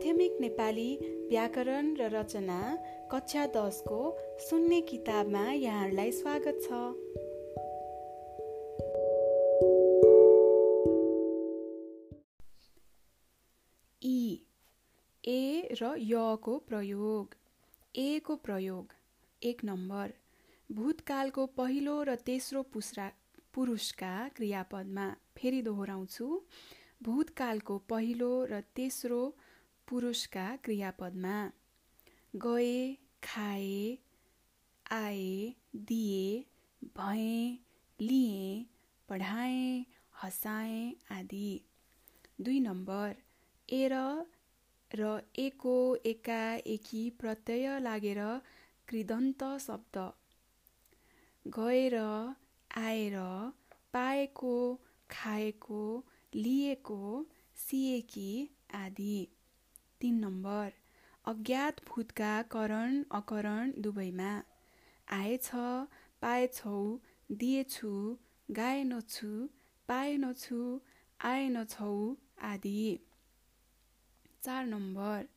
माध्यमिक नेपाली व्याकरण र रचना कक्षा दसको सुन्ने किताबमा यहाँहरूलाई स्वागत छ। ई ए र यको प्रयोग। ए को प्रयोग एक नम्बर। भूतकालको पहिलो र तेस्रो पुस्रा पुरुषका क्रियापदमा फेरि दोहोऱ्याउँछु। भूतकालको पहिलो र तेस्रो पुरुषका क्रियापदमा गए खाए आए दिए भए लिए पढाएँ हँसाएँ आदि। दुई नम्बर एर र एको एका एकी प्रत्यय लागेर कृदन्त शब्द। गएर आएर पाएको खाएको लिएको सिएकी आदि। तिन नम्बर। अज्ञात भूतका करण अकरण दुवैमा आएछ पाएछौ दिएछु गाएनछु पाएनछु आएनछौ आदि। चार नम्बर।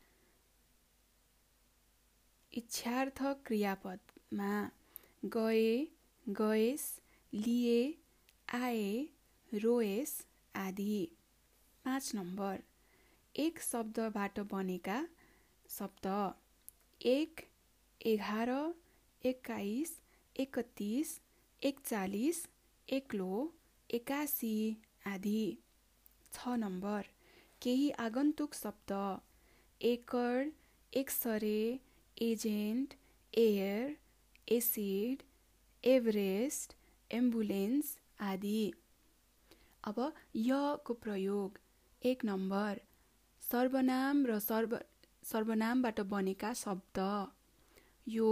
इच्छार्थ क्रियापदमा। गए गएस लिए आए रोएस आदि। पाँच नम्बर। एक शब्दबाट बनेका शब्द। एक एघार एक्काइस एकतिस एकचालिस एक्लो एकासी आदि। छ नम्बर केही आगन्तुक शब्द। एकड x-ray agent air acid Everest ambulance आदि। अब यको प्रयोग। एक नम्बर सर्वनाम र सर्व सर्वनामबाट बनेका शब्द। यो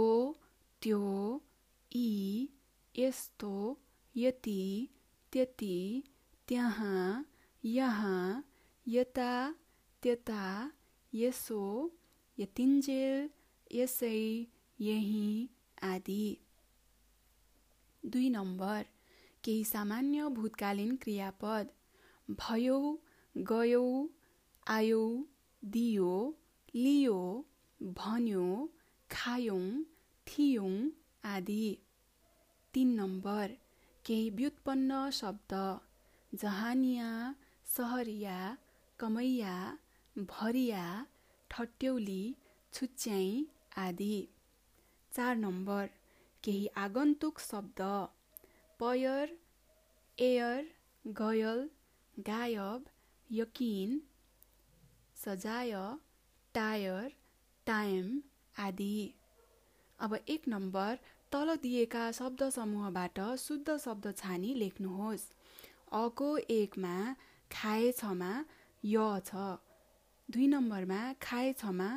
त्यो यी यस्तो यति त्यति त्यहाँ यहाँ यता त्यता यसो यतिन्जेल यसै यही आदि। दुई नम्बर केही सामान्य भूतकालीन क्रियापद। भयो गयो आयो दियो लियो भन्यो खायौँ थियौँ आदि। तिन नम्बर केही व्युत्पन्न शब्द जहानिया सहरिया कमैया भरिया ठट्यौली छुच्याई आदि। चार नम्बर केही आगन्तुक शब्द पयर एयर गयल गायब यकिन सजाय टायर टाइम आदि। अब एक नम्बर तल दिएका शब्द समूहबाट शुद्ध शब्द छानी लेख्नुहोस्। अको एकमा खाएछमा य छ। दुई नम्बरमा खाएछमा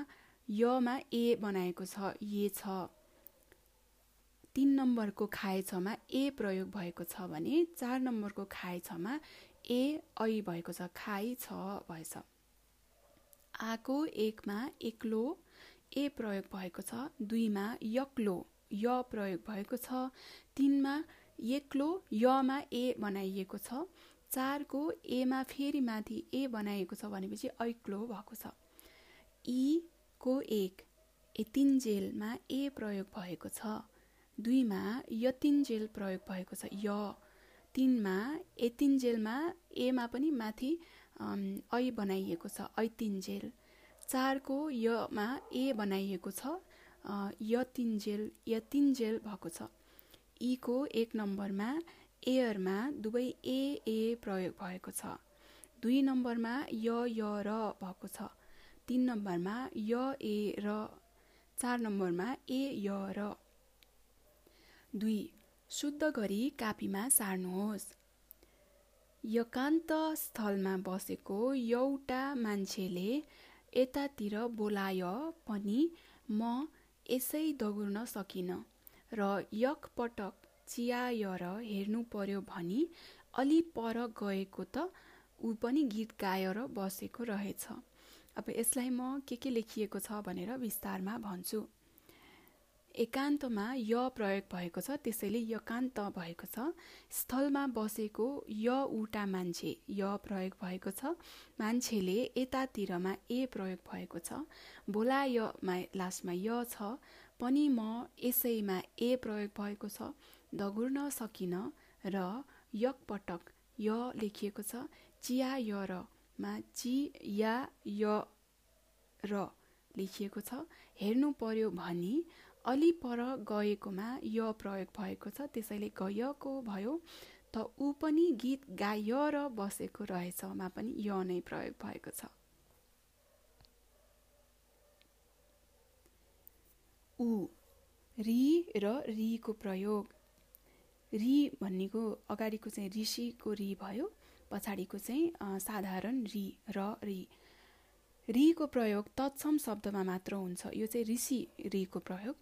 यमा ए बनाएको छ ए छ। तिन नम्बरको खाएछमा ए प्रयोग भएको छ भने चार नम्बरको खाएछमा ए ऐ भएको छ खाइ छ भएछ। आको एकमा एक्लो ए प्रयोग भएको छ दुईमा यक्लो य प्रयोग भएको छ तिनमा एक्लो यमा ए बनाइएको छ चारको एमा फेरि माथि ए बनाइएको छ भनेपछि ऐक्लो भएको छ। ई को एक एतिन्जेलमा ए प्रयोग भएको छ दुईमा यतिन्जेल प्रयोग भएको छ य तिनमा एतिन्जेलमा एमा पनि माथि ऐ बनाइएको छ ऐतिन्जेल चारको यमा ए बनाइएको छ यतिन्जेल यतिन्जेल भएको छ। ईको एक नम्बरमा एयरमा दुवै ए ए प्रयोग भएको छ। दुई नम्बरमा य य र भएको छ। तिन नम्बरमा य ए र। चार नम्बरमा ए य र। दुई शुद्ध गरी कापीमा सार्नुहोस्। एकान्त स्थलमा बसेको एउटा मान्छेले यतातिर बोलाय पनि म यसै दगुर्न सकिनँ र एकपटक चियाएर हेर्नु पर्यो भनी अलि पर गएको त ऊ पनि गीत गाएर बसेको रहेछ। अब यसलाई म के के लेखिएको छ भनेर विस्तारमा भन्छु। एकान्तमा य प्रयोग भएको छ त्यसैले यकान्त भएको छ। स्थलमा बसेको य उटा मान्छे य प्रयोग भएको छ। मान्छेले यतातिरमा ए प्रयोग भएको छ। बोला यमा लास्टमा य छ। पनि म यसैमा ए प्रयोग भएको छ। दगुर्न सकिन र यकपटक य लेखिएको छ। चिया य रमा चि या य र लेखिएको छ। हेर्नु पर्यो भनी अलि पर गएकोमा य प्रयोग भएको छ त्यसैले गयको भयो। त ऊ पनि गीत गाएर बसेको रहेछमा पनि य नै प्रयोग भएको छ। ऊ रि र रिको प्रयोग। रि भन्नेको अगाडिको चाहिँ ऋषिको रि भयो पछाडिको चाहिँ साधारण रि र रि। रिको प्रयोग तत्सम शब्दमा मात्र हुन्छ। यो चाहिँ ऋषि रिको प्रयोग।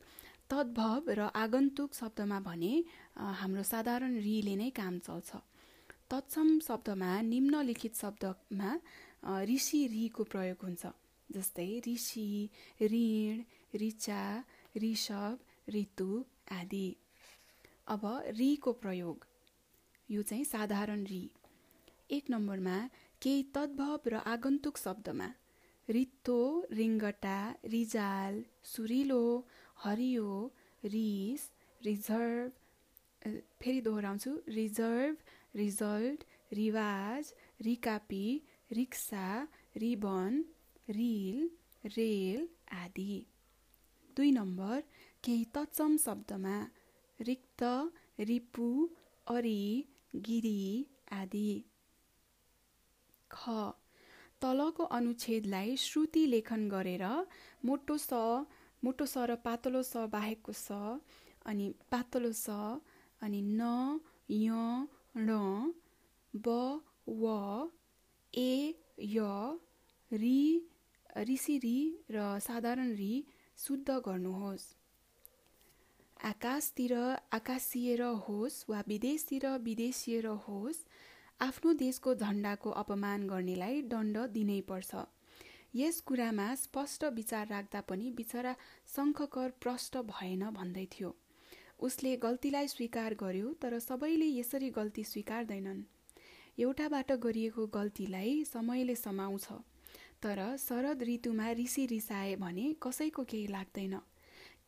तद्भव र आगन्तुक शब्दमा भने हाम्रो साधारण रिले नै काम चल्छ। तत्सम शब्दमा निम्नलिखित शब्दमा ऋषि रिको प्रयोग हुन्छ। जस्तै ऋषि ऋण ऋचा ऋषभ ऋतु आदि। अब रिको प्रयोग। यो चाहिँ साधारण रि। एक नम्बरमा केही तद्भव र आगन्तुक शब्दमा। रित्तो रिङ्गटा रिजाल सुरिलो हरियो रिस रिजर्भ फेरि दोहोऱ्याउँछु। रिजर्भ रिजल्ट रिवाज रिकापी रिक्सा रिबन रिल रेल आदि। दुई नम्बर केही तत्सम शब्दमा रिक्त रिपु अरि गिरी आदि। ख। तलको अनुच्छेदलाई श्रुति लेखन गरेर मोटो स मोटो स र पातलो स बाहेकको स अनि पातलो स अनि न य ण ब व ए य रि ऋषि रि र साधारण रि शुद्ध गर्नुहोस्। आकाशतिर आकाशिएर होस् वा विदेशतिर विदेशिएर होस् आफ्नो देशको झन्डाको अपमान गर्नेलाई दण्ड दिनै पर्छ। यस कुरामा स्पष्ट विचार राख्दा पनि बिचरा शङ्खकर प्रष्ट भएन भन्दै थियो। उसले गल्तीलाई स्वीकार गर्यो तर सबैले यसरी गल्ती स्वीकार्दैनन्। एउटाबाट गरिएको गल्तीलाई समयले समाउँछ। तर शरद ऋतुमा ऋषि रिसाए भने कसैको केही लाग्दैन।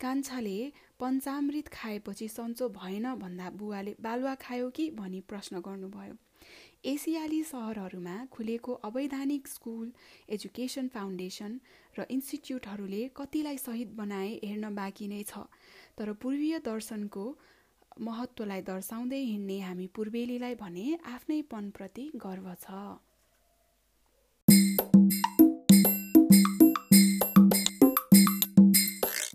कान्छाले पञ्चामृत खाएपछि सन्चो भएन भन्दा बुवाले बालुवा खायो कि भनी प्रश्न गर्नुभयो। एसियाली सहरहरूमा खुलेको अवैधानिक स्कुल एजुकेसन फाउन्डेसन र इन्स्टिच्युटहरूले कतिलाई सहिद बनाए हेर्न बाँकी नै छ तर पूर्वीय दर्शनको महत्त्वलाई दर्शाउँदै हिँड्ने हामी पूर्वेलीलाई भने आफ्नैपनप्रति गर्व छ।